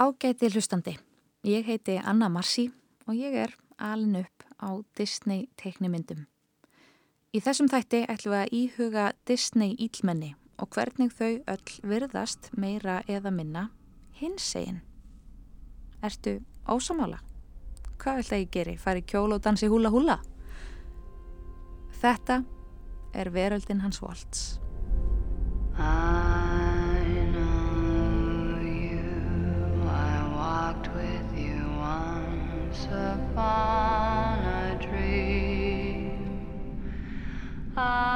Ágæti hlustandi, ég heiti Anna Marci og ég er alin upp á Disney teiknimyndum. Í þessum þætti ætlum við að íhuga Disney ílmenni og hvernig þau öll virðast meira eða minna hinsegin. Ertu ósamála? Hvað það ég geri? Fari kjól og dansi húla húla? Þetta er veröldin hans Waltz. Upon a dream. I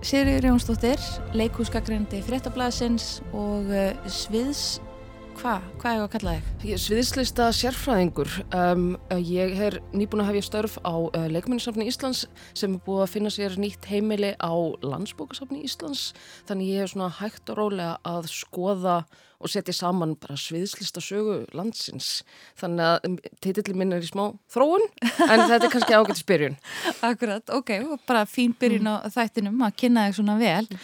Sigriður Jónsdóttir, leikúskagrindi fréttablasins og uh, sviðs, hvað, hvað er það að kalla þig? Ég er sviðslista sérfræðingur. Um, ég er nýbúin að hefja störf á uh, Leikmennisafni Íslands sem er búið að finna sér nýtt heimili á Landsbókasafni Íslands. Þannig ég er svona hægt og rólega að skoða og setja saman bara sviðslista sögu landsins. Þannig að um, titillin minn er í smá þróun en þetta er kannski ágætt spyrjun. Akkurat, ok, bara fín byrjun á þættinum að kynna þig svona vel.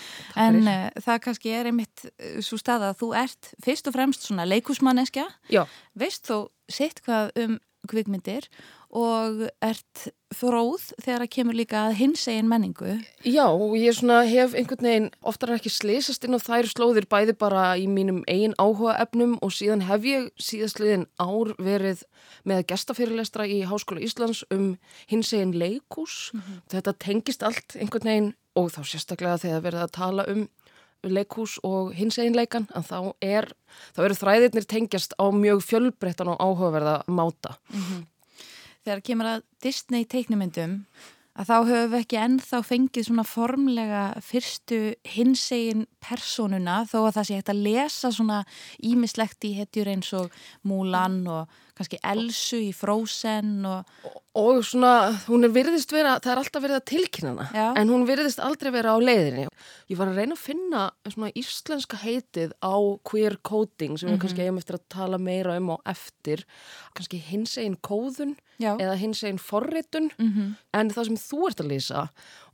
En uh, það kannski er einmitt uh, svo stað að þú ert fyrst og fremst svona leikusmanneskja Já, veist þó sitt hvað um kvikmyndir og ert fróð þegar það kemur líka að hinsegin menningu Já, og ég hef einhvern veginn oftar ekki slýsast inn á þær slóðir bæði bara í mínum eigin áhuga efnum og síðan hef ég síðastliðin ár verið með gestafyrirlestra í Háskóla Íslands um hinsegin leikús. Þetta tengist allt einhvern veginn og þá sérstaklega þegar verið að tala um leikús og hinsegin leikan en þá er, þá eru þræðirnir tengjast á mjög fjölbreyttan og áhugaverða máta. þegar kemur að Disney teiknumyndum að þá höfum við ekki ennþá fengið svona formlega fyrstu hinsegin personuna þó að það sé hægt að lesa svona ímislegt í hetjur eins og Mulan og kannski Elsu í Frozen og Og svona, hún er virðist vera, það er alltaf verið að tilkynna hana, Já. en hún virðist aldrei vera á leiðinni. Ég var að reyna að finna svona íslenska heitið á queer coding sem við kannski eigum eftir að tala meira um á eftir, kannski hins einn kóðun Já. eða hins einn forritun, en það sem þú ert að lýsa,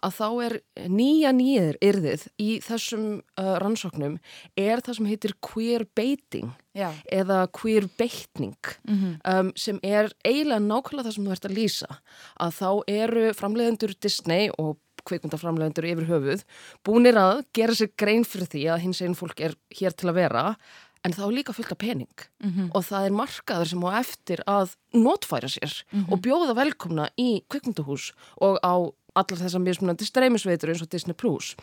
að þá er nýja nýðir yrðið í þessum uh, rannsóknum er það sem heitir queer baiting Já. eða queer beitning um, sem er eiginlega nákvæmlega það sem þú ert að lýsa að þá eru framleiðendur Disney og kveikmyndaframleiðendur yfir höfuð búnir að gera sér grein fyrir því að hins einn fólk er hér til að vera en þá líka fullt af pening. Og það er markaður sem á eftir að notfæra sér og bjóða velkomna í kveikmyndahús og á allar þessar mismunandi streymisveitur eins og Disney Plus.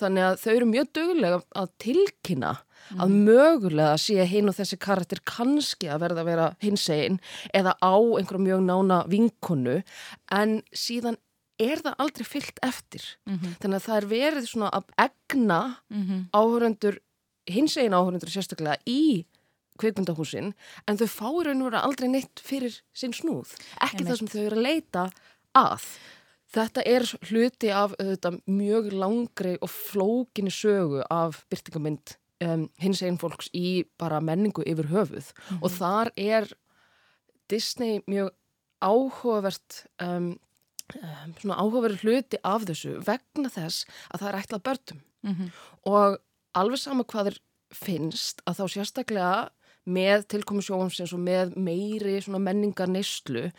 Þannig að þau eru mjög dögulega að tilkynna að mögulega sé hinn og þessi karakter kannski að verða að vera hinsegin eða á einhverjum mjög nána vinkonu en síðan er það aldrei fyllt eftir. Þannig að það er verið svona að egna áhörundur, hinsegin áhörundur sérstaklega í kveikmyndahúsin en þau fáir vera aldrei neitt fyrir sinn snúð. Ekki það sem þau eru að leita að. Þetta er hluti af auðvitað, mjög langri og flókinni sögu af byrtingamynd um, hins einn fólks í bara menningu yfir höfuð. Og þar er Disney mjög áhugavert um, um, svona áhugaverið hluti af þessu vegna þess að það er ætlað börnum. Og alveg sama hvað er finnst að þá sérstaklega með tilkomi sjófamsins og með meiri menningar neyslu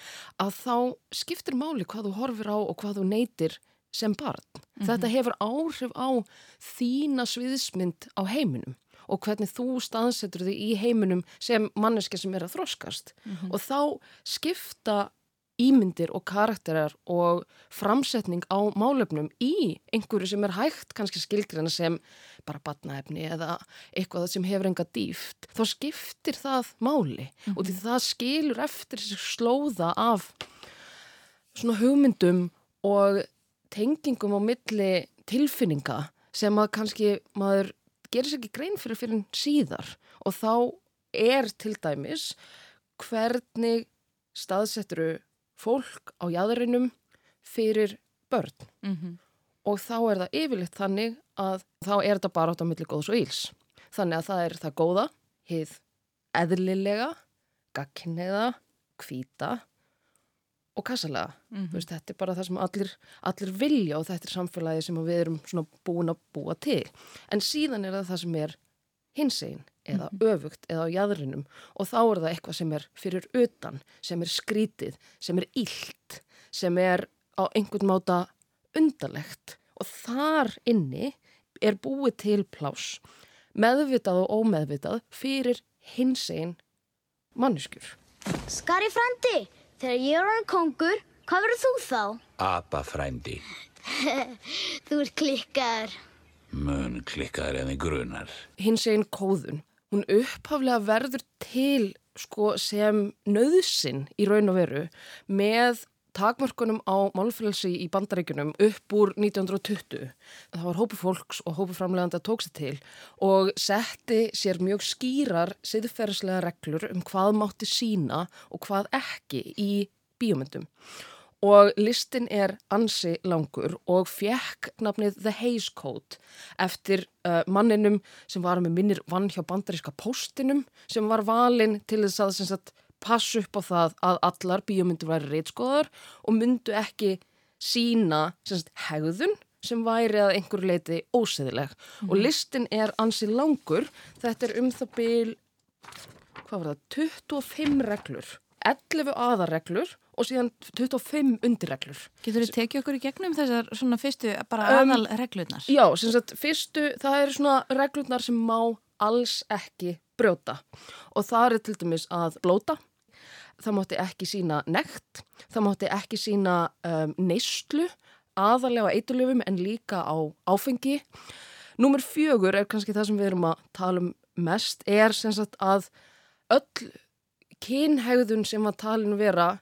að þá skiptir máli hvað þú horfir á og hvað þú neytir sem barn. Þetta hefur áhrif á þína sviðismynd á heiminum og hvernig þú staðsetur þig í heiminum sem manneski sem er að þroskast. Og þá skipta ímyndir og karakterar og framsetning á málefnum í einhverju sem er hægt kannski skilgrina sem bara batnaefni eða eitthvað sem hefur enga dýft, þá skiptir það máli. Og því það skilur eftir slóða af svona hugmyndum og tengingum á milli tilfinninga sem að kannski maður gerir sér ekki grein fyrir fyrir síðar. Og þá er til dæmis hvernig staðsetturu fólk á jæðurinnum fyrir börn Mhm. og þá er það yfirleitt þannig að þá er þetta bara átt á milli góðs og íls. Þannig að það er það góða, hið eðlilega, gagkinneiða, hvíta og kassalega. Þú veist, þetta er bara það sem allir, allir vilja og þetta er samfélagi sem við erum búin að búa til. En síðan er það það sem er hinsegin eða öfugt eða á jæðrinum og þá er það eitthvað sem er fyrir utan, sem er skrítið, sem er illt, sem er á einhvern máta undarlegt og þar inni er búið til plás meðvitað og ómeðvitað fyrir hinsegin manneskjur. Skari frændi, þegar ég er orðin kongur, hvað verður þú þá? Apafrændi, Þú ert klikkaður. mun klikkaður en þið grunar. hinsegin kóðun, hún upphaflega verður til sko, sem nöðsin í raun og veru með takmörkunum á málfrelsi í bandaríkunum upp úr 1920. Það var hópi fólks og hópi framleganda tók sér til og setti sér mjög skýrar siðferðslega reglur um hvað mátti sína og hvað ekki í bíómyndum. Og listin er ansi langur og fekk nafnið The Hays Code eftir uh, manninum sem var með minnir vann hjá bandaríska póstinum sem var valinn til þess að sagt, passa upp á það að allar bíómyndur væri reitskoðar og myndu ekki sína sagt, hegðun sem væri að einhverju leiti óseðileg. Og listin er ansi langur, þetta er um það bil hvað var það, 25 reglur, 11 aðarreglur og síðan 25 undirreglur. Getur þið tekið okkur í gegnum þessar svona fyrstu bara Um, aðal reglurnar? Já, sem sagt, fyrstu, það eru svona reglurnar sem má alls ekki brjóta og það er til dæmis að blóta, það mátti ekki sína nekt, það mátti ekki sína um, neyslu, aðalega á eitulöfum en líka á áfengi. Númer fjögur er kannski það sem við erum að tala um mest, er sem sagt að öll kynhegðun sem var talin vera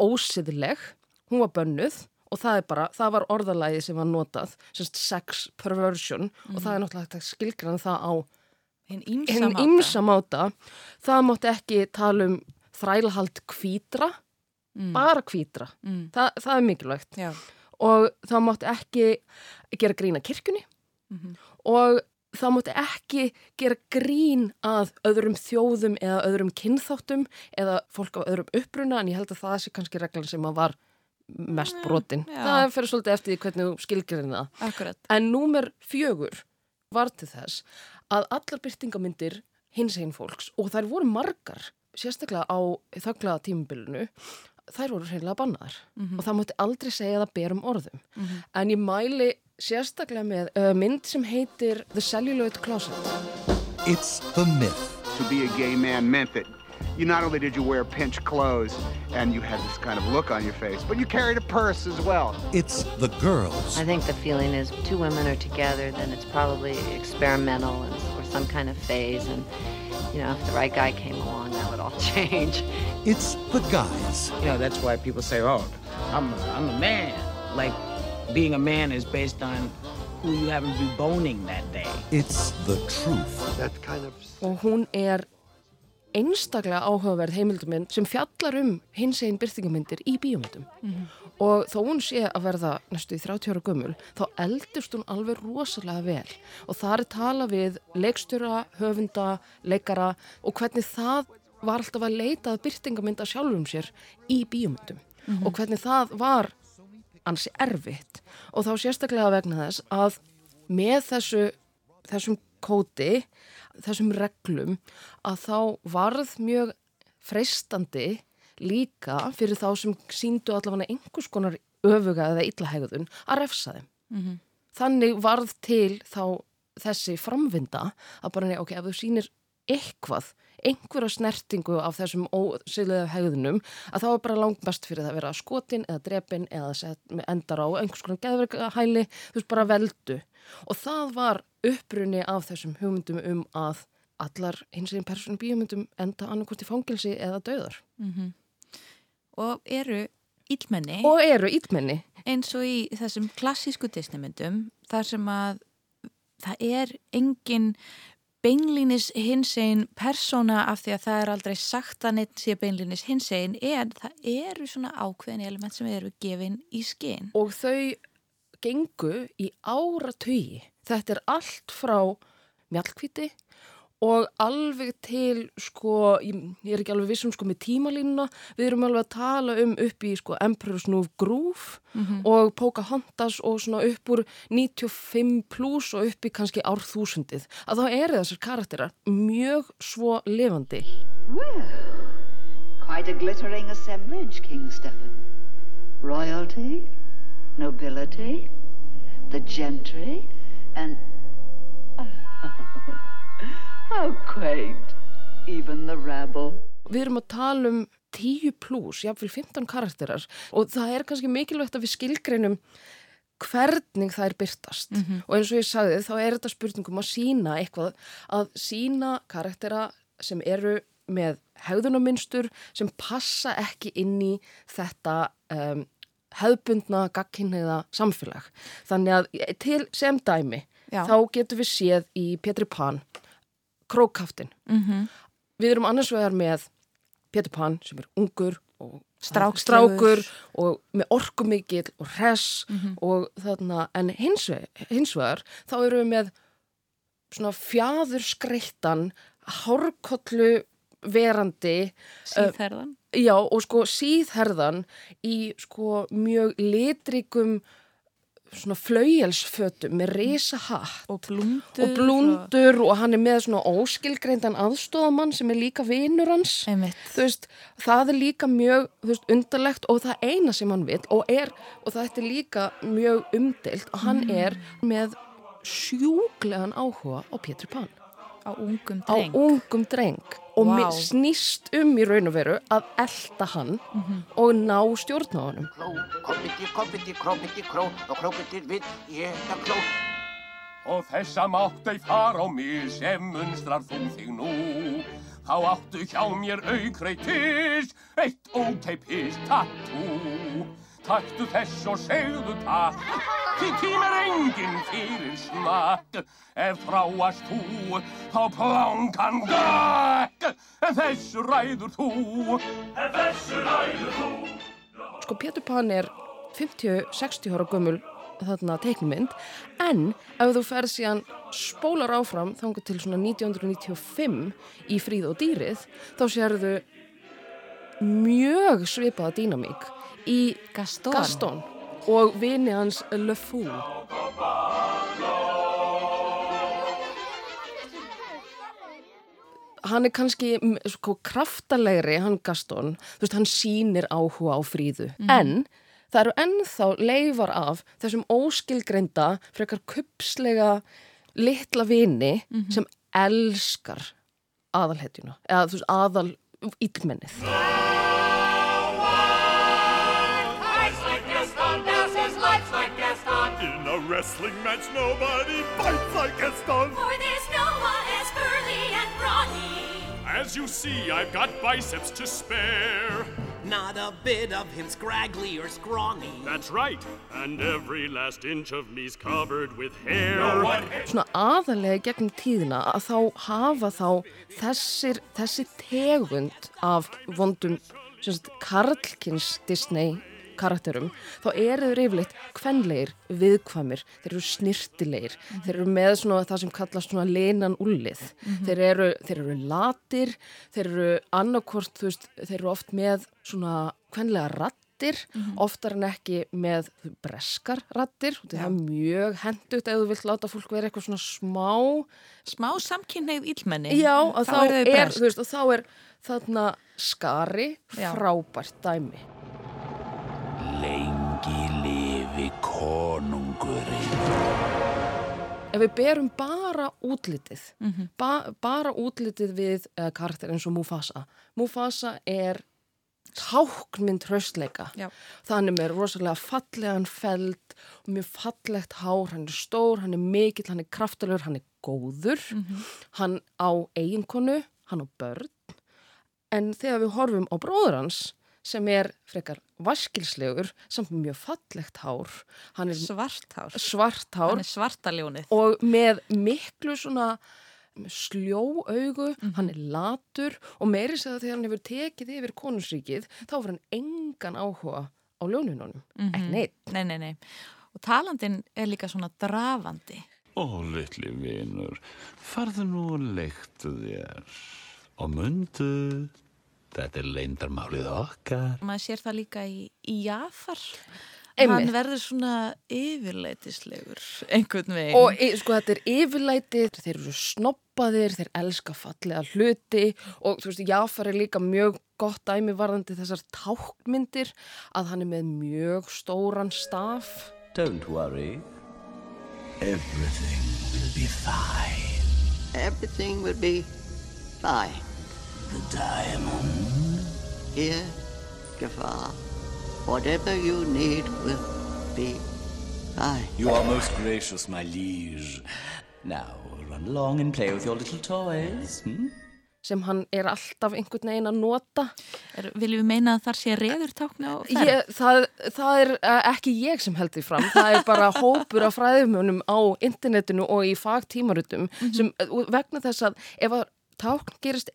ósiðleg, hún var bönnuð og það bara, það var orðalæði sem var notað, semst sex perversion og það er náttúrulega hægt að skilgræna það á Hinn hinn ímsa máta. ymsa máta. Það mátti ekki tala um þrælahald kvítra, bara kvítra. Mm. Þa, það er mikilvægt. Já. Og það mátti ekki gera grín að kirkjunni Mhm. og það mátti ekki gera grín að öðrum þjóðum eða öðrum kynþáttum eða fólk af öðrum uppruna en ég held að það sé kannski reglan sem að var mest brotin. já. Það fyrir svolítið eftir því hvernig þú skilgirinn það. Akkurat. En númer fjögur var til þess að allar byrtingamyndir hins einn fólks og þær voru margar, sérstaklega á þögglaða tímabilinu, þær voru hreinlega bannaðar og það mátti aldrei segja það berum orðum. En ég mæli sérstaklega með uh, mynd sem heitir The Celluloid Closet. It's the myth. to be a gay man meant that you not only did you wear pinched clothes and you had this kind of look on your face, but you carried a purse as well. It's the girls. I think the feeling is two women are together, then it's probably experimental and, or some kind of phase. And, you know, if the right guy came along, that would all change. It's the guys. You know, that's why people say, oh, I'm a, I'm a man. Like, being a man is based on who you happen to be boning that day. It's the truth. That kind of og hún er einstaklega áhugaverð heimilduminn sem fjallar um hins einn byrtingamyndir í bíómyndum. Og þó hún sé að verða næstu í 30 ára gömul þá eldust hún alveg rosalega vel. Og það er tala við leikstjóra, höfunda, leikara og hvernig það var alltaf að leita að byrtingamynda sjálfum sér í bíómyndum. Og hvernig það var ansi erfitt og þá sérstaklega vegna þess að með þessu, þessum kóti, þessum reglum að þá varð mjög freistandi líka fyrir þá sem síndu allavega einhvers konar öfuga eða illahegðun að refsa þeim. Þannig varð til þá þessi framvinda að bara, nei, ok, ef þú sýnir eitthvað, einhverja snertingu af þessum ósýðlega hegðunum að þá er bara langt best fyrir það að vera skotin eða drepin eða endar á einhvers konar geðverkahæli, þú veist bara veldu og það var upprunni af þessum hugmyndum um að allar hins eginn persónum bíomundum enda annarkort í fangilsi eða döðar. Og eru ílmenni Og eru ítmenni. eins og í þessum klassísku Disneymyndum þar sem að það er engin beinlínis hinsegin persóna af því að það er aldrei sagt að neitt sé beinlínis hinsegin en það eru svona ákveðin element sem eru gefin í skinn. og þau gengu í áratugi. Þetta er allt frá mjallkvíti og alveg til, sko, ég, ég er ekki alveg vissum sko með tímalínuna, við erum alveg að tala um upp í sko Emperor's New Groove og Pocahontas og svona upp úr 95 pluss og upp í kannski árþúsundið. Að þá eru þessar karakterar mjög svo lifandi. Quite a glittering assemblage, King Stephen. Royalty, nobility, the gentry, and. How quaint. Even the rabble. Við erum að tala um 10 pluss, jáfnvel 15 karakterar og það er kannski mikilvægt að við skilgreinum hvernig það er byrtast og eins og ég sagði þá er þetta spurningum að sína eitthvað að sína karaktera sem eru með hegðunarmynstur sem passa ekki inn í þetta um, hefðbundna gagkinneiða samfélag. Þannig að til sem dæmi Já. þá getum við séð í Petri Pan krókaftin. Mm Við erum annars vegar með Petri Pan sem er ungur og strákur og með orkumikill og hress og þarna, en hins hins vegar þá erum við með svona fjaður skreittan hárkollu verandi Síðherðan. já og sko síðherðan í sko mjög litrikum svona flauelsfötum með risa hatt Og blúndur. og blúndur og hann er með svona óskilgreindan aðstofamann sem er líka vinur hans. Veist, það er líka mjög veist, undarlegt og það eina sem hann vil og, er, og það er líka mjög umdelt og hann er með sjúglegan áhuga á Pétur Pan Á ungum á dreng. ungum dreng og wow. snýst um í raun og veru að elda hann og ná stjórn á kró og þessa mátt ei far á mig sem munstrar þú þig nú. Þá áttu hjá mér aukreitis, eitt óteipis tattoo. Taktu þess og segðu takk, því tímar enginn fyrir smakk. Ef þráast þú, þá plankan gakk, en þessu ræður þú. En þessu ræður þú. sko Pétur Pan er 50-60 ára gömul þarna teiknumynd en ef þú ferð síðan spólar áfram þangar til svona 1995 í Fríð og dýrið þá sérðu mjög svipaða dýnamík í Gaston. Gaston og vini hans Le Fou. Hann er kannski mm, sko kraftalegri, hann Gaston, þú veist, hann sýnir áhuga á fríðu, en það eru ennþá leifar af þessum óskilgreinda, frekar kupslega litla vini sem elskar aðalhetjuna, eða þú veist, aðal íllmennið. Wrestling match, nobody fights like Gaston. For there's no one as burly and brawny. As you see, I've got biceps to spare. Not a bit of him scraggly or scrawny. That's right, and every last inch of me's covered with hair. svona aðalega gegn tíðina að þá hafa þá þessir, þessi tegund af vondum semst, karlkins Disney karakterum, þá eru þeir yfirleitt kvenleir, viðkvæmir þeir eru snirtilegir, þeir eru með svona það sem kallast svona lenan ullið þeir, eru, þeir eru latir þeir eru annarkvort þú veist, þeir eru oft með svona kvenlega rattir, oftar en ekki með breskar rattir og það er mjög hendugt ef þú vilt láta fólk vera eitthvað svona smá. Smá samkynneið ílmenni. Já, og þá, þau er, þú veist, og þá er þarna skari frábært dæmi. Konungurinn. ef við berum bara útlitið, Mhm. ba bara útlitið við uh, karakter eins og Mufasa. Mufasa er tákmynd hraustleika. Já. Þannig með rosalega fallegan feld og mjög fallegt hár, hann er stór, hann er mikill, hann er kraftulegur, hann er góður, Mhm. hann á eiginkonu, hann á börn. En þegar við horfum á bróður hans sem er frekar vaskilslegur, samt mjög fallegt hár, hann er Svart hár. svart hár Hann er svartaljónið. og með miklu svona sljó augu, Mhm. hann er latur og meiri segða þegar hann hefur tekið yfir konungsríkið, þá var hann engan áhuga á ljónunum, ekki neitt. Nei, nei, nei. Og talandin er líka svona drafandi. Ó, litli vinur, farðu nú og leiktu þér. Og mundu, þetta er leindarmálið okkar. Maður sér það líka í, í Jafar. Einmitt. Hann verður svona yfirleitislegur einhvern veginn. Og e, sko þetta er yfirlæti, þeir eru snoppaðir, þeir elska fallega hluti og þú veist, Jafar er líka mjög gott dæmi varðandi þessar tákmyndir að hann er með mjög stóran staf. Don't worry. Everything will be fine. Everything will be fine. The diamond. Here, Jafar. Whatever you need will be fine. You are most gracious, my liege. Now, run along and play with your little toys. Hmm? sem hann er alltaf einhvern veginn að nota. Er, viljum við meina að þar sé reður tákna á ferð? Ég, það, það er uh, ekki ég sem held því fram, það er bara hópur af fræðumönum á internetinu og í fagtímarutum sem uh, vegna þess að ef að tákn gerist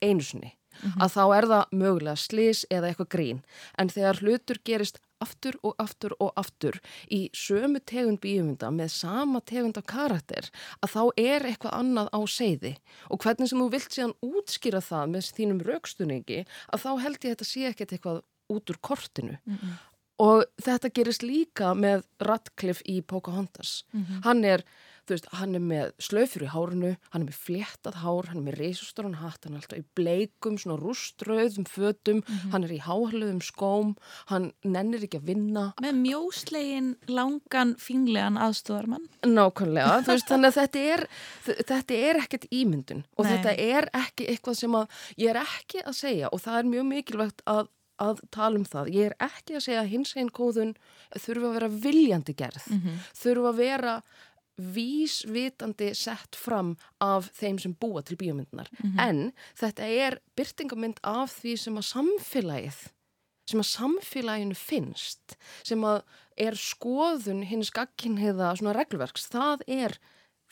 einu sinni að þá er það mögulega slís eða eitthvað grín. En þegar hlutur gerist aftur og aftur og aftur í sömu tegund bíumynda með sama tegund af karakter að þá er eitthvað annað á seiði og hvernig sem þú vilt síðan útskýra það með þínum raukstunningi að þá held ég að þetta sé ekkert eitthvað út úr kortinu. Og þetta gerist líka með Radcliffe í Pocahontas. Mhm. hann er þú veist, hann er með slöfur í hárunu, hann er með fléttað hár, hann er með reysastóran hatt, hann er alltaf í bleikum, svona rúströðum fötum, hann er í háhluðum skóm, hann nennir ekki að vinna. Með mjóslegin, langan, fínlegan aðstofarmann. Nákvæmlega, þú veist, þannig að þetta er, þetta er ekkert ímyndun og Nei. þetta er ekki eitthvað sem að ég er ekki að segja og það er mjög mikilvægt að að tala um það. Ég er ekki að segja að hins einn kóðun þurfa að vera viljandi gerð, Mhm. þurfa að vera vísvitandi sett fram af þeim sem búa til bíómyndunar. Mhm. En þetta er byrtingamind af því sem að samfélagið, sem að samfélaginu finnst, sem að er skoðun hins gagginniða svona reglverks, það er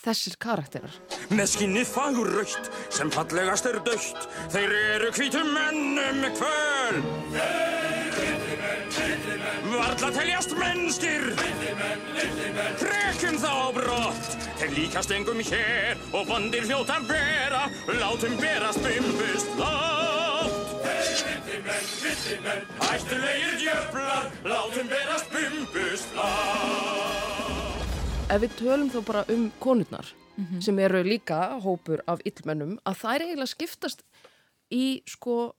þessir karakterar. Með skinnið fagur raukt sem fallegast er dögt Þeir eru hvítum mennum kvöl Varla teljast mennskir Krekum þá á brott Þeir líkast engum hér og vondir hljóta bera Látum berast bumbust látt Hættulegir djöflar Látum berast bumbust látt Ef við tölum þá bara um konurnar Mhm. sem eru líka hópur af illmennum að þær eiginlega skiptast í sko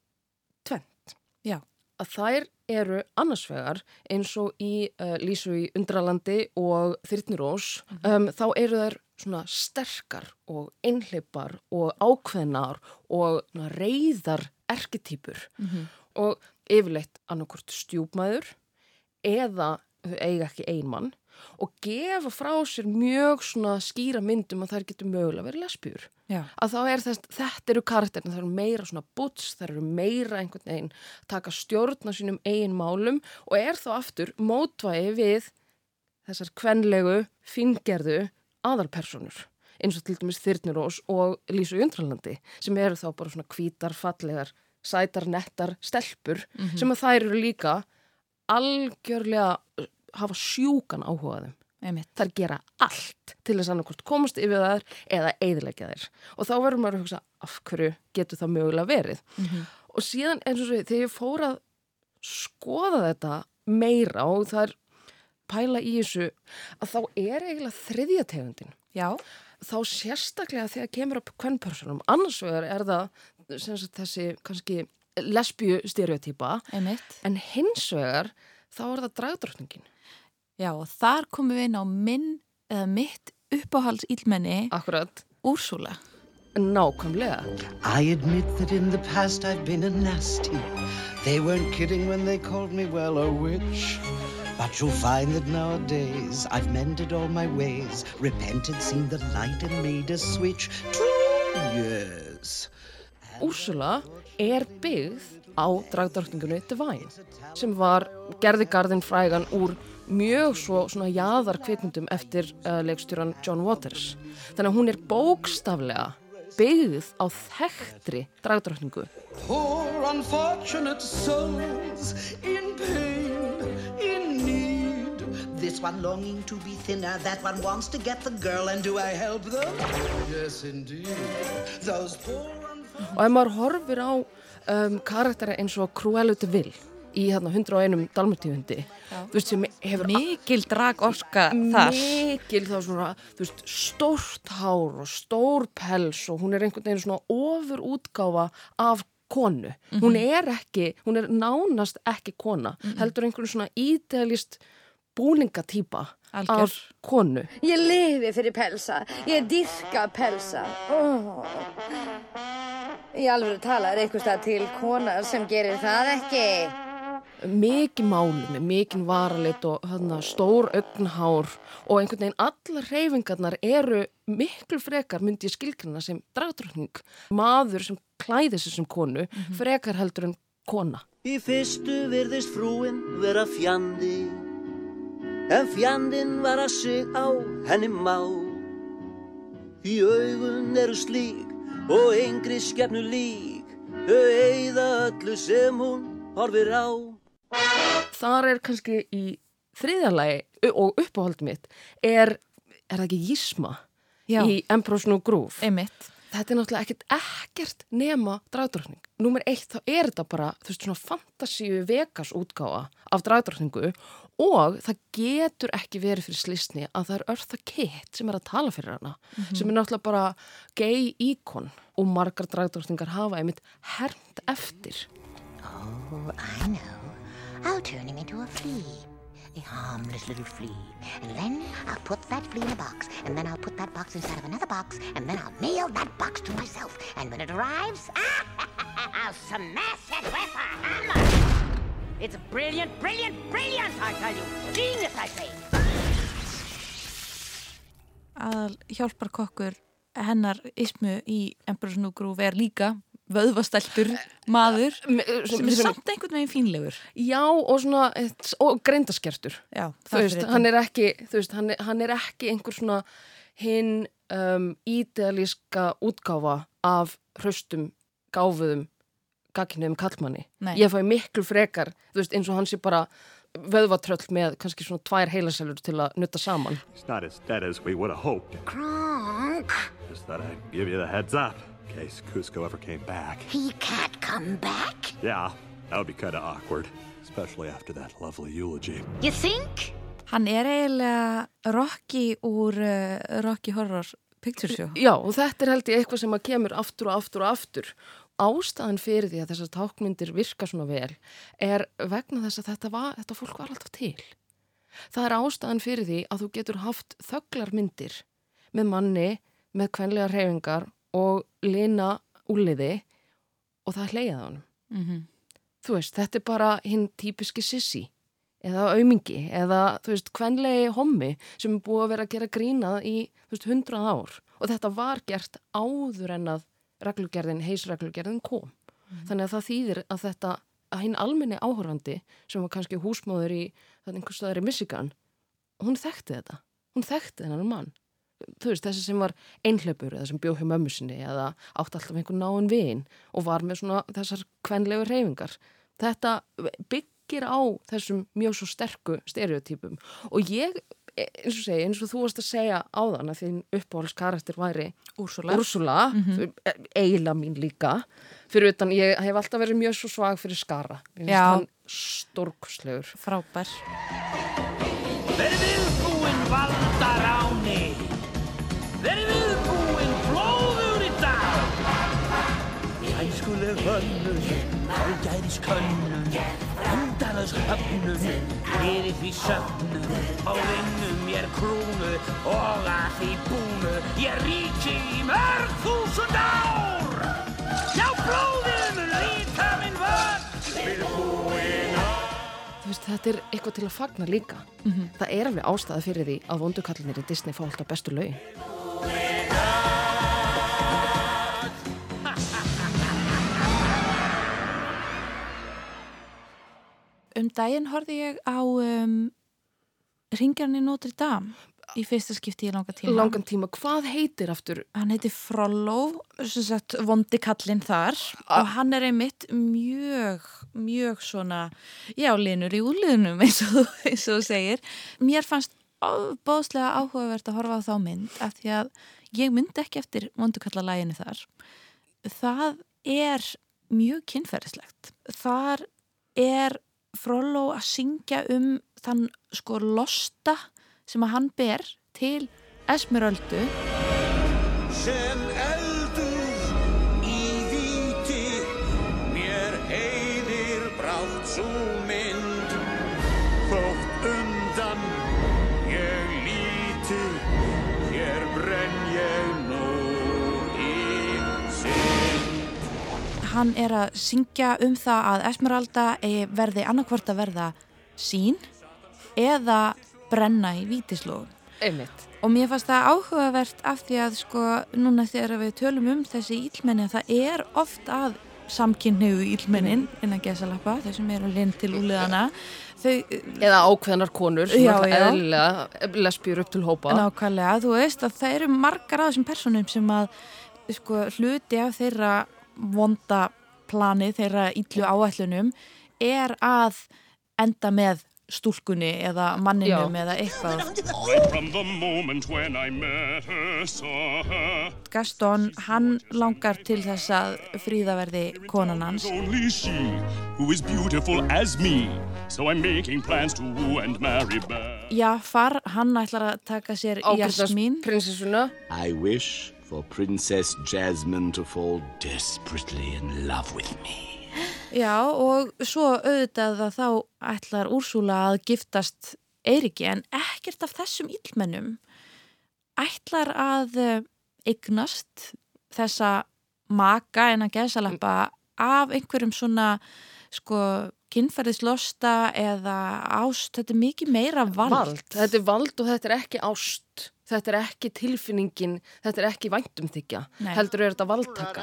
tvent. Já. Að þær eru annarsvegar eins og í uh, Lísu í Undralandi og Þyrnirós um, þá eru þær svona sterkar og einhleipar og ákveðnar og reyðar erketýpur Mhm. og yfirleitt annarkort stjúpmæður eða eiga ekki einmann og gefa frá sér mjög svona skýra myndum að þær getur mögulega verið lesbjur. Já. Að þá er þess, þetta eru karakterin, það eru meira svona butts, það eru meira einhvern veginn taka stjórn á sínum eigin málum og er þá aftur mótvægi við þessar kvenlegu, fingerðu aðalpersonur eins og til dæmis Þyrnirós og Lísu Undralandi sem eru þá bara svona hvítar, fallegar, sætar, nettar, stelpur Mhm. sem að þær eru líka algjörlega hafa sjúkan áhugaðum. Þær gera allt til þess annarkort komast yfir þær eða eðilegja þær. Og þá verður maður að hugsa af hverju getur það mögulega verið. Mhm. Og síðan eins og svo þegar ég fór að skoða þetta meira og það er pæla í þessu að þá er eiginlega þriðja tegundin. Já. Þá sérstaklega þegar kemur upp kvennpersonum. Annars vegar er það sagt, þessi kannski lesbíu. Einmitt. En hins vegar þá er það dragdrottningin. Já, og þar komum við inn á minn eða mitt uppáhalds ílmenni Akkurat Úrsula Nákvæmlega I admit that in the past I've been a nasty. They weren't kidding when they called me, well, a witch. But you'll find that nowadays I've mended all my ways, repented, seen the light, and made a switch. Two years. Úrsula er byggð á dragdrottningunni Divine sem var gerði garðin frægan úr mjög svo svona jaðar kvikmyndum eftir uh, leikstjóran John Waters. Þannig að hún er bókstaflega byggð á þekktri dragdrottningu. Poor unfortunate souls in pain, in need. This one longing to be thinner, that one wants to get the girl, and do I help them? Yes, indeed. Those poor Og ef maður horfir á um, karakteri eins og Cruella de Vil í hérna 101 dalmatífundi þú veist sem hefur Mikil drag orska þar mikil þá svona veist, stórt hár og stór pels og hún er einhvern veginn svona ofur útgáfa af konu hún er ekki, hún er nánast ekki kona, heldur einhvern svona ídealist búningatýpa af konu Ég lifi fyrir pelsa. Ég dyrka pelsa. Oh. Í alveg tala er eitthvað stað til konar sem gerir það ekki. Mikið málumi, mikið varalit og hana, stór augnhár og einhvern veginn allar reyfingarnar eru miklu frekar myndi ég skilgrina sem dragdrökning maður sem klæði sig sem konu frekar heldur en kona. Í fyrstu virðist frúin vera fjandi En fjandinn var að sig á henni má. Í augun eru slík og yngri skefnu lík Þau eigða öllu sem hún horfir á þar er kannski í þriðjalagi og uppáhald mitt er, er það ekki Jísma Já. í Emperor's New Groove Einmitt. þetta er náttúrulega ekkert ekkert nema dragdrottning. Númer eitt þá er þetta bara, þú veist, svona fantasíu Vegas útgáfa af dragdrottningu og það getur ekki verið fyrir slisni að það er Eartha Kitt sem er að tala fyrir hana, sem er náttúrulega bara gay íkon og margar dragdrottningar hafa einmitt hermt eftir. Oh, I know. I'll turn him into a flea. A harmless little flea. And then I'll put that flea in a box. And then I'll put that box inside of another box. And then I'll mail that box to myself. And when it arrives, I'll smash it with a hammer. It's brilliant, brilliant, brilliant, I tell you. Genius, I say. Aðal hjálpar kokkur hennar ismu í Emperor's New Groove er líka vöðvastæltur maður sem er samt einhvern veginn fínlegur. Já, og svona, og greindaskertur. Já, þú veist, hann er ekki, þú veist, hann er, hann er ekki einhver svona hinn um, ídealíska útgáfa af hraustum, gáfuðum, gagkinuðum kallmanni. Nei. Ég fæ miklu frekar, þú veist, eins og hann sé bara vöðvatröll með kannski svona tvær heilaselur til að nutta saman. He's not as dead as we would have hoped. Kronk, Just thought I'd give you the heads up case Cusco ever came back. he can't come back. Yeah, that would be kind of awkward, especially after that lovely eulogy. You think? Hann er eiginlega Rocky úr uh, Rocky Horror Picture Show. Já, og þetta er held ég eitthvað sem að kemur aftur og aftur og aftur. Ástæðan fyrir því að þessar tákmyndir virka svona vel er vegna þess að þetta, var, þetta fólk var alltaf til. Það er ástæðan fyrir því að þú getur haft þögglarmyndir með manni, með kvenlega reyfingar og lina úliði og það hleyjað á hann. Mm -hmm. Þú veist, þetta er bara hinn típiski sissi eða aumingi eða, þú veist, kvenlegi hommi sem er búið að vera að gera grínað í, þú veist, hundrað ár og þetta var gert áður en að reglugerðin, heisreglugerðin kom. Þannig að það þýðir að þetta, að hinn almenni áhorfandi sem var kannski húsmóður í þannig einhvers staðar í Michigan, hún þekkti þetta. Hún þekkti þennan mann. Þú veist, þessi sem var einhleipur eða sem bjóð hjá mömmu sinni eða átti alltaf einhvern náinn vin og var með svona þessar kvenlegu reyfingar. Þetta byggir á þessum mjög svo sterku stereotypum. Og ég, eins og segi, eins og þú varst að segja áðan að þín uppáhaldskarakter væri Úrsula, Úrsula Mhm. eiginlega mín líka. Fyrir utan, ég hef alltaf verið mjög svo svag fyrir skara. Mér finnst hann stórkuslegur Frábær. Verið viðbúinn valda ráni ágæðis könnun, endalaus höfnun, fyrir því söfnun, og vinnum mér krúnu, og að því búnu, ég ríki í mörg þúsund ár. Já, blóðið mun líta minn vörn, við búin á. Þú veist, þetta er eitthvað til að fagna líka. Það er alveg ástæða fyrir því að vondukallinir í Disney fá alltaf bestu lögin. Um daginn horfði ég á um, Ringjarni Notre Dame í fyrsta skipti í langa tíma. Langan tíma, hvað heitir aftur? Hann heitir Frollo, vondi kallinn þar og hann er einmitt mjög, mjög svona, já, linur í úliðnum eins og, þú- eins og þú segir. Mér fannst bóðslega áhugavert að horfa á þá mynd af því að ég myndi ekki eftir vondukallalæginu þar. Það er mjög kynferðislegt. Þar er Frollo að syngja um þann sko losta sem að hann ber til Esmeröldu Sem hann er að syngja um það að Esmeralda eh, verði annarkvort að verða sín eða brenna í vítislóðum. Einmitt. Og mér fannst það áhugavert af því að sko núna þegar við tölum um þessi ílmenni að það er oft að samkynniðu ílmennin innan gesalappa, þeir sem eru linn til úliðana þau, Eða ákveðnar konur sem Já, já. eðlilega lesbjur upp til hópa. nákvæmlega, þú veist að það eru margar af þessum personum sem að sko hluti af þeirra vonda plani, þeirra íllu áætlunum er að enda með stúlkunni eða manninum Já. eða eitthvað. Gaston, hann langar til þess að fríða verði konan hans Only she who is beautiful as me. So I'm making plans to woo and marry Belle. Já, far, hann ætlar að taka sér Jasmín prinsessuna I wish for Princess Jasmine to fall desperately in love with me. Já, og svo auðvitað að þá ætlar Úrsúla að giftast Eiriki en ekkert af þessum íllmennum ætlar að eh, eignast þessa maka en að geðsalappa af einhverjum svona sko kynferðislosta eða ást, þetta er mikið meira vald. vald. Þetta er vald og þetta er ekki ást. Þetta er ekki tilfinningin, þetta er ekki væntumþykja. Nei. Heldur er þetta valdtaka.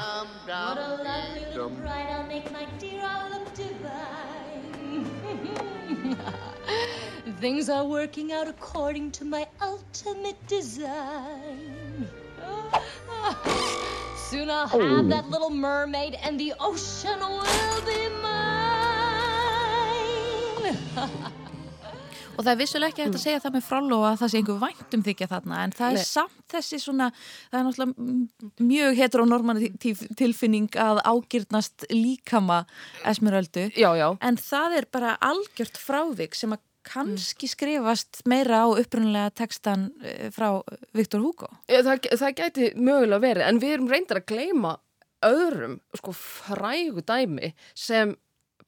Things are working out according to my ultimate design. Soon I'll have that little mermaid and the ocean will be mine. Og það er vissulega ekki hægt að segja það með fráló að það sé einhver væntum þykja þarna en það er Nei. samt þessi svona, það er náttúrulega mjög heteronormativ tilfinning að ágirnast líkama Esmeraldu. Já, já. En það er bara algjört frávik sem að kannski skrifast meira á upprunnulega textan eh, frá Viktor Hugo. Já, það, það gæti mögulega verið, en við erum reyndar að gleyma öðrum sko, frægu dæmi sem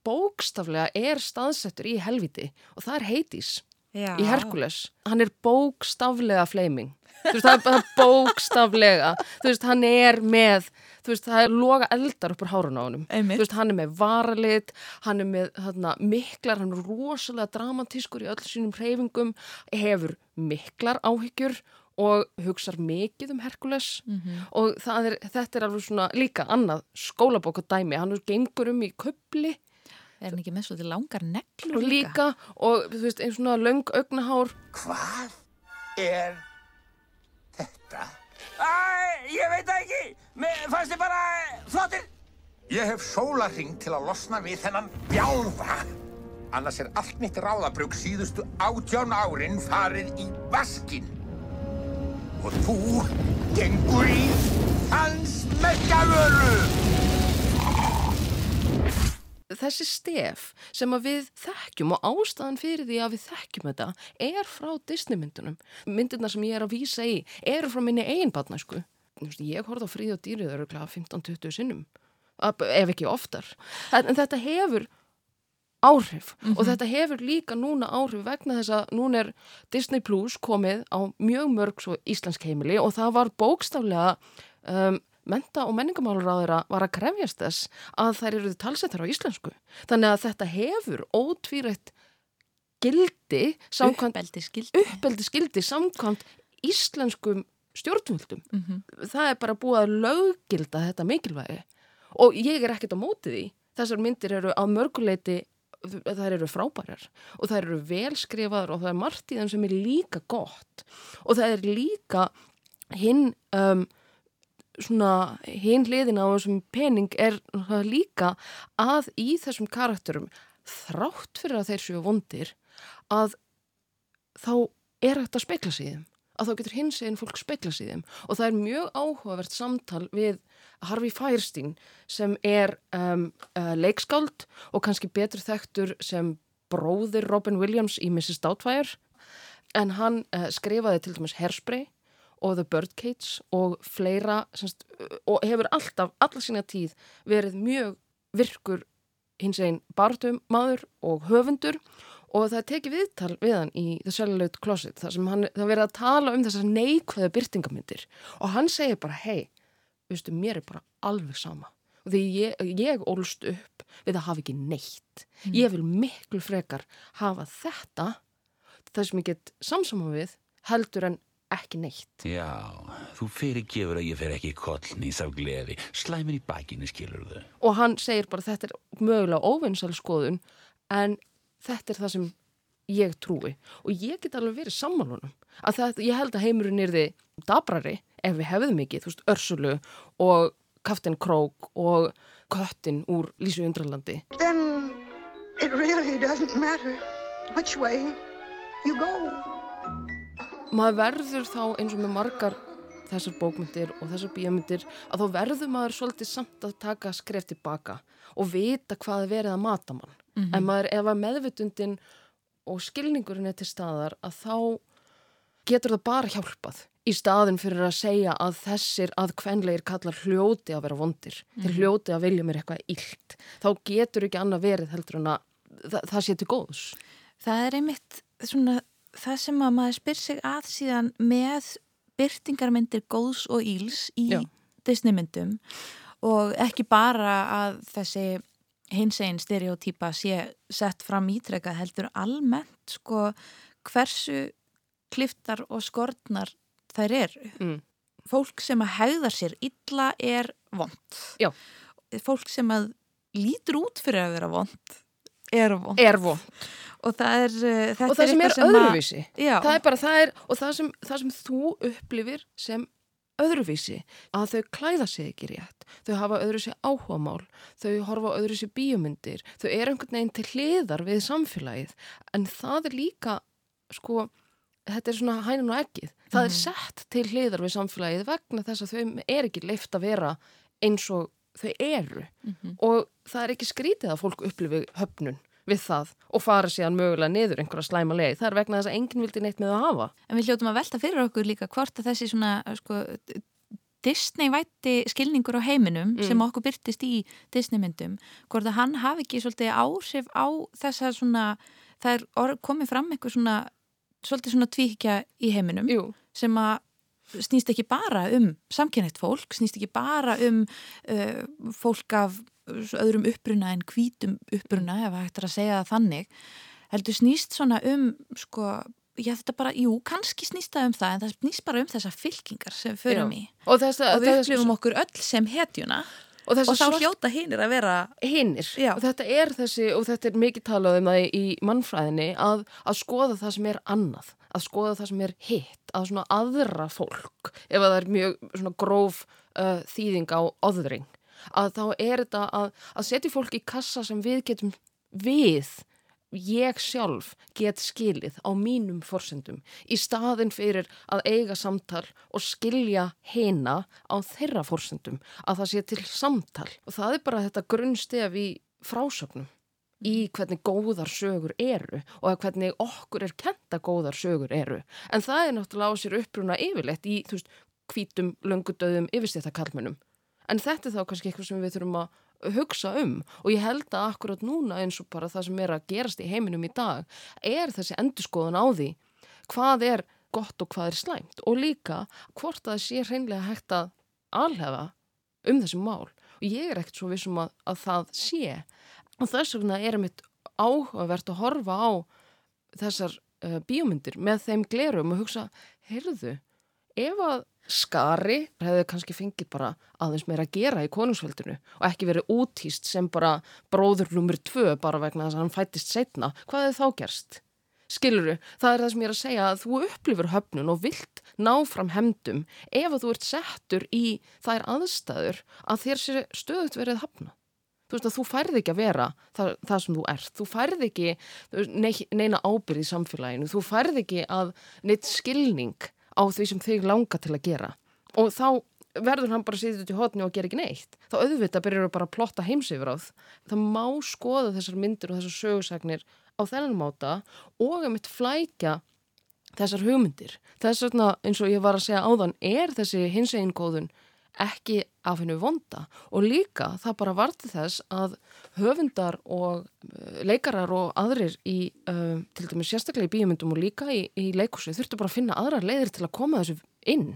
bókstaflega er staðsettur í helviti og það er Hades Já. í Herkules. Hann er bókstaflega flaming. Þú veist, það er bókstaflega. Þú veist, hann er með, þú veist, það er loga eldar upp úr hárun á honum. Einmitt. Þú veist, hann er með varalit, hann er með þarna, miklar, hann er rosalega dramatískur í öll sínum hreyfingum, hefur miklar áhyggjur og hugsar mikið um Herkules Mhm. og það er, þetta er alveg svona líka annað skólabók og dæmi, hann er gengur um í köpli Er hann ekki með svolítið langar neglur og líka og þú veist, einn svona löng augnahár Hvað er þetta? Æ, ég veit það ekki. Mér fannst þið bara flottir. Ég hef sólarring til að losna við þennan bjálfa. Annars er allt mitt ráðabrug síðustu átján árin farið í vaskinn. Og þú gengur í hans meggavöru. Þessi stef sem við þekkjum og ástæðan fyrir því að við þekkjum þetta er frá Disney-myndunum. Myndirna sem ég er að vísa í eru frá minni eigin batnæsku. Ég horfði á fríð og dýrið öruglega 15-20 sinnum. ef ekki oftar. En þetta hefur áhrif og þetta hefur líka núna áhrif vegna þess að núna er Disney Plus komið á mjög mörg íslensk heimili og það var bókstaflega um, menta og menningamálaráðira var að krefjast þess að þær eru talsettar á íslensku. Þannig að þetta hefur ótvírætt gildi Uppeldi skildi. samkvæmt íslenskum stjórnvöldum. Það er bara búið að löggilda þetta mikilvægi og ég er ekkert á móti því. Þessar myndir eru á mörguleiti þær eru frábærar og þær eru velskrifaðar og það er margt í þeim sem er líka gott og það er líka hinn um, svona hinn hliðina á þessum pening er líka að í þessum karakterum þrátt fyrir að þeir séu vondir að þá er að spekla þeim. Að þá getur hins einn fólk spekla þeim. Og það er mjög áhugavert samtal við Harvey Firestein sem er um, uh, leikskáld og kannski betur þekktur sem bróðir Robin Williams í Mrs. Doubtfire. En hann uh, skrifaði til dæmis Hairspray og The Birdcage og fleira semst, og hefur alltaf, alla sína tíð verið mjög virkur hins einn barndum maður og höfundur. Og það tekið viðtal við hann í The Celluloid Closet þar sem hann, það verið að tala um þessar neikvæða byrtingamyndir og hann segir bara hei, veistu, mér er bara alveg sama. Og því ég, ég ólst upp við að hafa ekki neitt. Mm. ég vil miklu frekar hafa þetta það sem ég get samsama við heldur en ekki neitt Já, þú fyrirgefur að ég fer ekki kollnís af gleði. Slæmir í bakinu, skilur þau. og hann segir bara þetta er mögulega óvinnsal skoðun en þetta er það sem ég trúi og ég get alveg verið sammálunum að það, ég held að heimurinn er þið dabrari ef við hefðum ekki, þú veist, Örsulu og Kaftin Krók og Köttin úr Lísu Undralandi Then it really doesn't matter which way you go. Maður verður þá eins og með margar þessar bókmyndir og þessar bíómyndir að þá verður maður svolítið samt að taka skref tilbaka og vita hvað er verið að mata mann Mhm. en maður, ef að meðvitundin og skilningurinn er til staðar að þá getur það bara hjálpað í staðin fyrir að segja að þessir að kvenlegir kallar hljóti að vera vondir þeir Mhm. hljóti að vilja mér eitthvað illt þá getur ekki annað verið heldur en að það, það sé til góðs Það er einmitt svona það sem að maður spyr sig að síðan með byrtingarmyndir góðs og íls í Já. Disneymyndum og ekki bara að þessi hins einn stereotýpa sé sett fram ítrekka heldur almennt sko hversu kliftar og skortnar þær eru. Mm. Fólk sem að hegðar sér illa er vond. Já. Fólk sem að lítur út fyrir að vera vond er vond. Er vond. Og það er, uh, og það sem er eitthvað öðruvísi. Já. það er bara það er og það sem, það sem þú upplifir sem öðruvísi. Að þau klæða sig ekki rétt. Þau hafa öðruvísi áhugamál. Þau horfa öðruvísi bíómyndir. Þau eru einhvern veginn til hliðar við samfélagið. En það er líka sko, þetta er svona hænin og ekkið það er Mhm. sett til hliðar við samfélagið vegna þess að þau er ekki leift að vera eins og þau eru. Mhm. og það er ekki skrítið að fólk upplifi höfnun við það og fara síðan mögulega niður einhverja slæma leið. Það er vegna þess að enginn vildi neitt með að hafa. En við hljótum að velta fyrir okkur líka hvort að þessi svona sko, Disney-vætti skilningur á heiminum Mm. sem okkur byrtist í Disney-myndum, hvort að hann hafi ekki svolítið áhrif á þessa svona, það er komið fram eitthvað svona, svolítið svona tvíkja í heiminum Jú. sem að snýst ekki bara um samkynnitt fólk, snýst ekki bara um uh, fólk af öðrum uppruna en hvítum uppruna ef hægt er að segja það þannig heldur snýst svona um sko, já þetta bara, jú, kannski snýst það um það en það snýst bara um þessar fylkingar sem förum í. Og þessa- og við þessa- upplifum okkur öll sem hetjuna Og, og þá hljóta hinnir að vera hinnir og þetta er þessi og þetta er mikið talað um það í mannfræðinni að, að skoða það sem er annað að skoða það sem er hitt að svona aðra fólk ef að það er mjög svona gróf uh, þýðing á öðring að þá er þetta að, að setja fólk í kassa sem við getum við ég sjálf get skilið á mínum forsendum í staðin fyrir að eiga samtal og skilja heina á þeirra forsendum að það sé til samtal. Og það er bara þetta grunnstef í frásögnum í hvernig góðar sögur eru og að hvernig okkur er kenta góðar sögur eru. En það er náttúrulega á sér uppruna yfirleitt í þú veist hvítum, löngudöðum, yfirstætta kalmunum en þetta er þá kannski eitthvað sem við þurfum að hugsa um. Og ég held að akkurat núna eins og bara það sem er að gerast í heiminum í dag er þessi endurskoðun á því hvað er gott og hvað er slæmt. Og líka hvort að það sé hreinlega hægt að alhefa um þessi mál. Og ég er ekkert svo vissum að, að það sé. Og þess vegna er mitt áhugavert að horfa á þessar uh, bíómyndir með þeim glerum og hugsa, heyrðu, ef að skari hefði kannski fengið bara aðeins meira að gera í konungsveldinu og ekki verið útýst sem bara bróður numur tvö bara vegna þess að hann fættist setna, hvað hefði þá gerst? Skiluru, það er það sem ég er að segja að þú upplifur höfnun og vilt ná fram hemdum ef að þú ert settur í þær aðstæður að þér sé stöðut verið hafna. Þú veist að þú færði ekki að vera það, það sem þú ert. Þú færði ekki nei, neina ábyrð í samfélaginu. Þú færði ekki að neitt skilning á því sem þig langa til að gera. Og þá verður hann bara að sitja út í hotni og gera ekki neitt. Þá auðvitað byrjar bara að plotta heimsifur á það. Það má skoða þessar myndir og þessar sögursagnir á þennan máta og að mitt flækja þessar hugmyndir. Þess vegna eins og ég var að segja áðan er þessi hins einn góðun ekki af hennu vonda og líka það bara varti þess að höfundar og uh, leikarar og aðrir í uh, til dæmis sérstaklega í bíomundum og líka í, í leikusi þurftu bara að finna aðrar leiðir til að koma þessu inn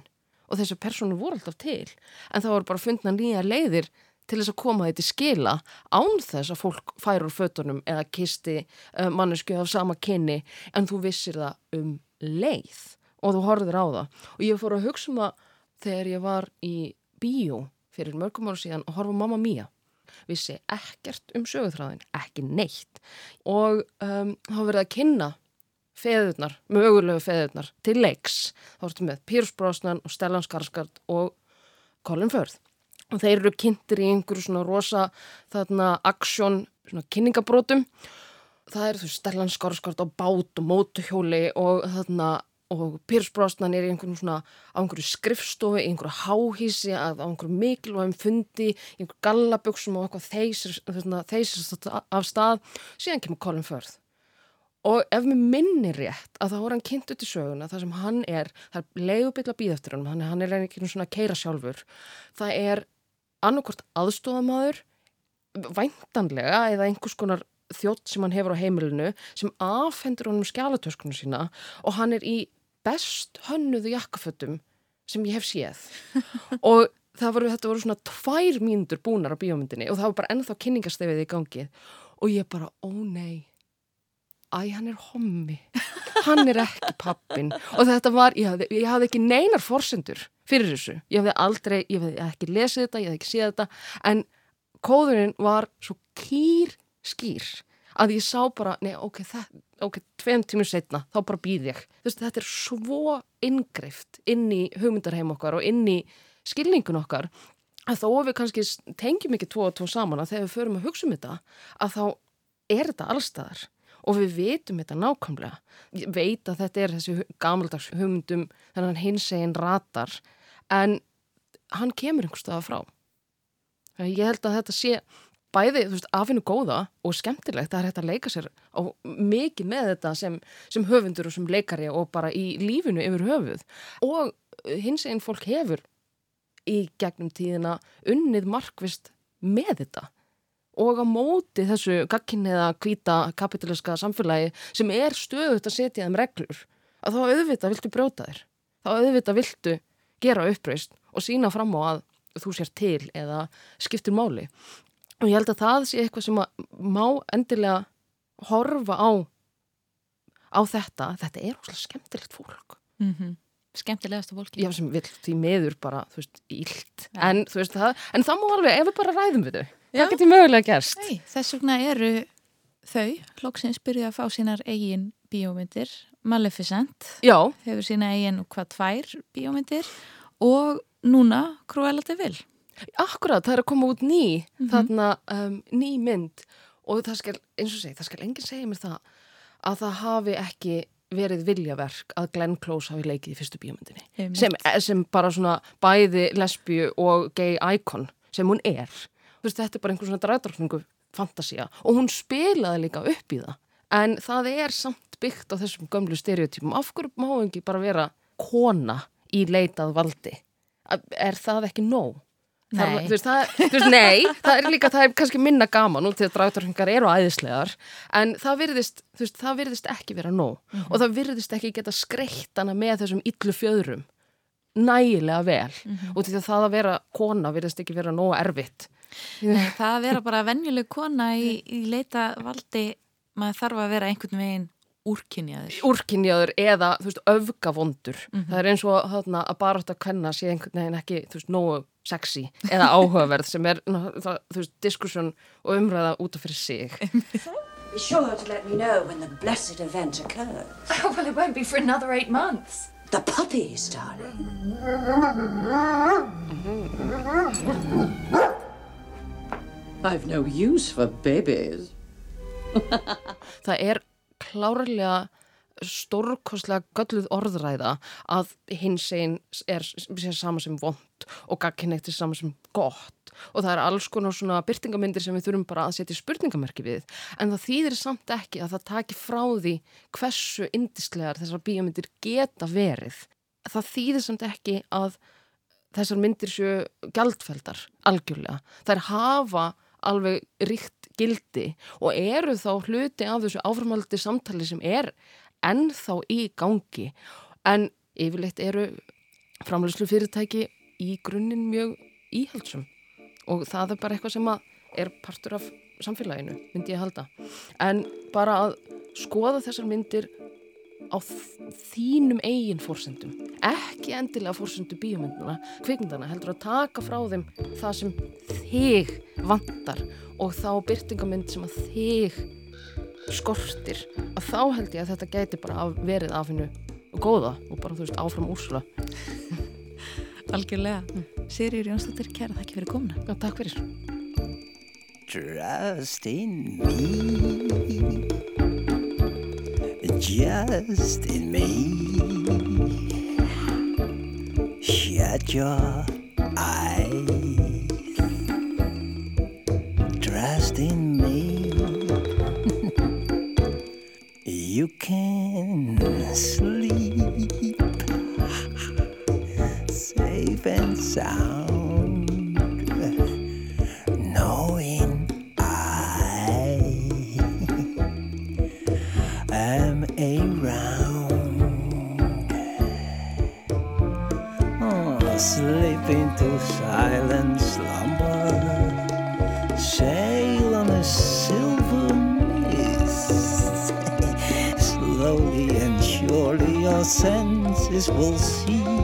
og þessu personu voru alltaf til. En það voru bara að fundna nýja leiðir til þess að koma þetta í skila án þess að fólk fær úr fötunum eða kisti uh, mannesku af sama kynni. En þú vissir það um leið og þú horfir á það. Og ég fór að hugsa um það þegar ég var í bíó fyrir mörgum ára síðan og horfa Mamma Mia vissi ekkert um sögurþráðin, ekki neitt. Og um, þá verið að kynna feðurnar, mögulegu feðurnar til leiks, þá ertu með Pírs Brosnan og Stellan Skarsgård og Colin Firth. Og þeir eru kynntir í einhverju svona rosa þarna aksjón, svona kynningabrótum það er þú Stellan Skarsgård á bát og mótuhjóli og þarna og Pírs Brosnan er í einhverjum svona á einhverju skrifstofi, í einhverju háhísi á einhverju mikilvægum fundi í einhverju gallaböksum og eitthvað þeysir, þeysir af stað. Síðan kemur Colin Firth. Og ef mér minnir rétt að þá er hann kynnt út í söguna það sem hann er, það er leiðubill að býða eftir hann, hann er, hann er einhvern svona keira sjálfur. Það er annarkort aðstofamaður væntanlega eða einhvers konar þjótt sem hann hefur á heimilinu sem afhendur honum skjálatöskunum sína og hann er í best hönnuðu jakkafötum sem ég hef séð. Og voru, þetta voru svona tvær mínútur búnar á bíómyndinni og það var bara ennþá kynningastefið í gangi. Og ég bara, ó nei. Æ, hann er hommi. Hann er ekki pappin og þetta var, ég hafði, ég hafði ekki neinar forsendur fyrir þessu, ég hafði aldrei ég hafði ekki lesið þetta, ég hafði ekki séð þetta. En kóðurinn var svo kýr skýr að ég sá bara, nei, ok, það, ok, tveim tímur setna, þá bara býð ég. Þú veist, þetta er svo ingrift inn í hugmyndarheim okkar og inn í skilningun okkar að þó við kannski tengjum ekki tvo og tvo saman að þegar við förum að hugsa um þetta að þá er þetta allstaðar og við veitum þetta nákvæmlega. Ég veit að þetta er þessi gamaldags hugmyndum þannig að hins eginn ratar en hann kemur einhverstaða frá. Ég held að þetta sé bæði, þú veist, afinu góða og skemmtilegt að þetta leika sér á mikið með þetta sem, sem höfundur og sem leikari og bara í lífinu yfir höfuð. Og hins einn fólk hefur í gegnum tíðina unnið markvist með þetta. Og á móti þessu gagkinniða kvíta kapitaliska samfélagi sem er stöðut að setja þeim reglur að þá auðvitað viltu brjóta þér. Þá auðvitað viltu gera uppreist og sína fram á að þú sér til eða skiptir máli og ég held að það sé eitthvað sem má endilega horfa á á þetta, þetta er ósláð skemmtilegt fólk. Mm -hmm. skemmtilegast fólk já sem vil því meður bara þú veist, ílt ja. en, veist, það, en það má alveg, ef við bara ræðum við þau. Það getur mögulega gerst. Nei, þess vegna eru þau hlóksins byrjuði að fá sínar eigin bíómyndir. Maleficent já. hefur sína eigin og hvað tvær bíómyndir. Og núna Cruella de Vil Akkurat, það er að koma út ný mm -hmm. þarna um, ný mynd. Og það skal, eins og segi, það skal enginn segja mér það að það hafi ekki verið viljaverk að Glenn Close hafi leikið í fyrstu bíomundinni sem, sem bara svona bæði lesbíu og gay icon sem hún er. Veist, þetta er bara einhvern svona dræðdrakningu fantasia og hún spilaði líka upp í það. En það er samt byggt á þessum gömlu stereotypum. Af hverju má ekki bara vera kona í leitað valdi? Er það ekki nóg? Það, Nei. þú veist, það, veist, nei, það er líka, það er kannski minna gaman út því að dragtarhengar eru æðislegar en það virðist, veist, það virðist ekki vera nóg Mhm. og það virðist ekki geta skreitt hana með þessum illu fjöðrum nægilega vel Mhm. út því að það að vera kona virðist ekki vera nóg erfitt Nei, það að vera bara venjuleg kona í, í leita valdi maður þarf að vera einhvern veginn úrkynjaður úrkynjaður eða, öfgavondur Mhm. það er eins og þarna, að bara átt að kenna sé einhvern veginn ekki, nógu sexy eða áhugaverð sem er, ná, það, þú veist, diskusjón og umræða út af fyrir sig Be sure to let me know when the blessed event occurs. Oh, well, it won't be for another eight months. The puppies, darling. I've no use for babies. það er klárlega stórkostlega gölluð orðræða að hins einn er, er sama sem vond og gagkinnegt er sama sem gott. Og það er alls konar svona byrtingamindir sem við þurfum bara að setja spurningamerki við. En það þýðir samt ekki að það taki frá því hversu indislegar þessar bíómyndir geta verið. Það þýðir samt ekki að þessar myndir séu gjaldfeldar algjörlega. Þær hafa alveg ríkt gildi og eru þá hluti af þessu áframaldi samtali sem er ennþá í gangi. En yfirleitt eru framleyslu fyrirtæki í grunninn mjög íhaldsum og það er bara eitthvað sem er partur af samfélaginu, myndi ég halda. En bara að skoða þessar myndir á þínum eigin fórsendum ekki endilega fórsendu bíomynduna kvikmyndana, heldur að taka frá þeim það sem þig vantar og þá byrtingamynd sem að þig skortir að þá held ég að þetta gæti bara af- verið af hennu góða og bara þú veist áfram úrsula Algjörlega. Sirjur Jónsdóttir, kæra þakki fyrir komuna. Já, takk fyrir. Trust in me. Just in me. Shut your eyes. Trust in me. You can sleep safe and sound, knowing I am around. Oh, slip into silent slumber, sail surely your senses will cease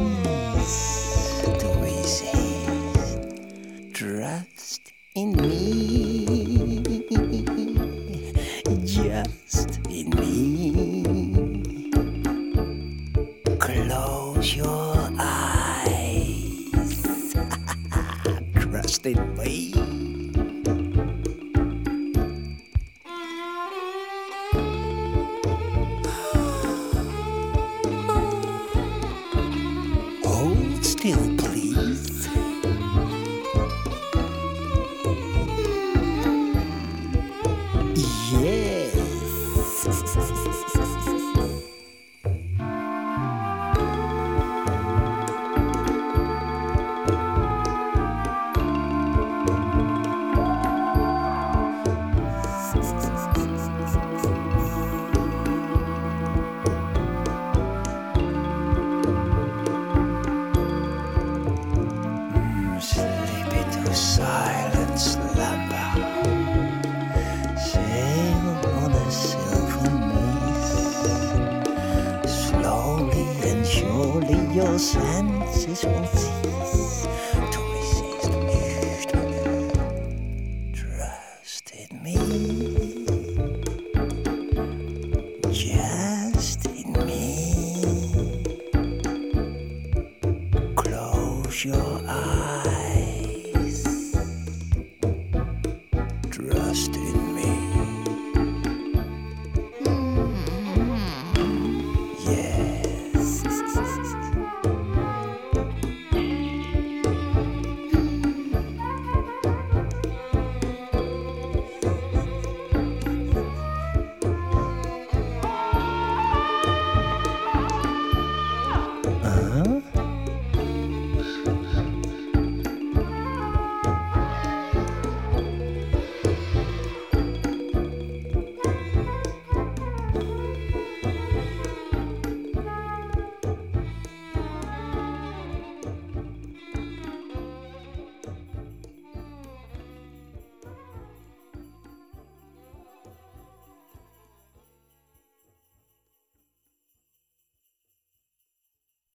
surely your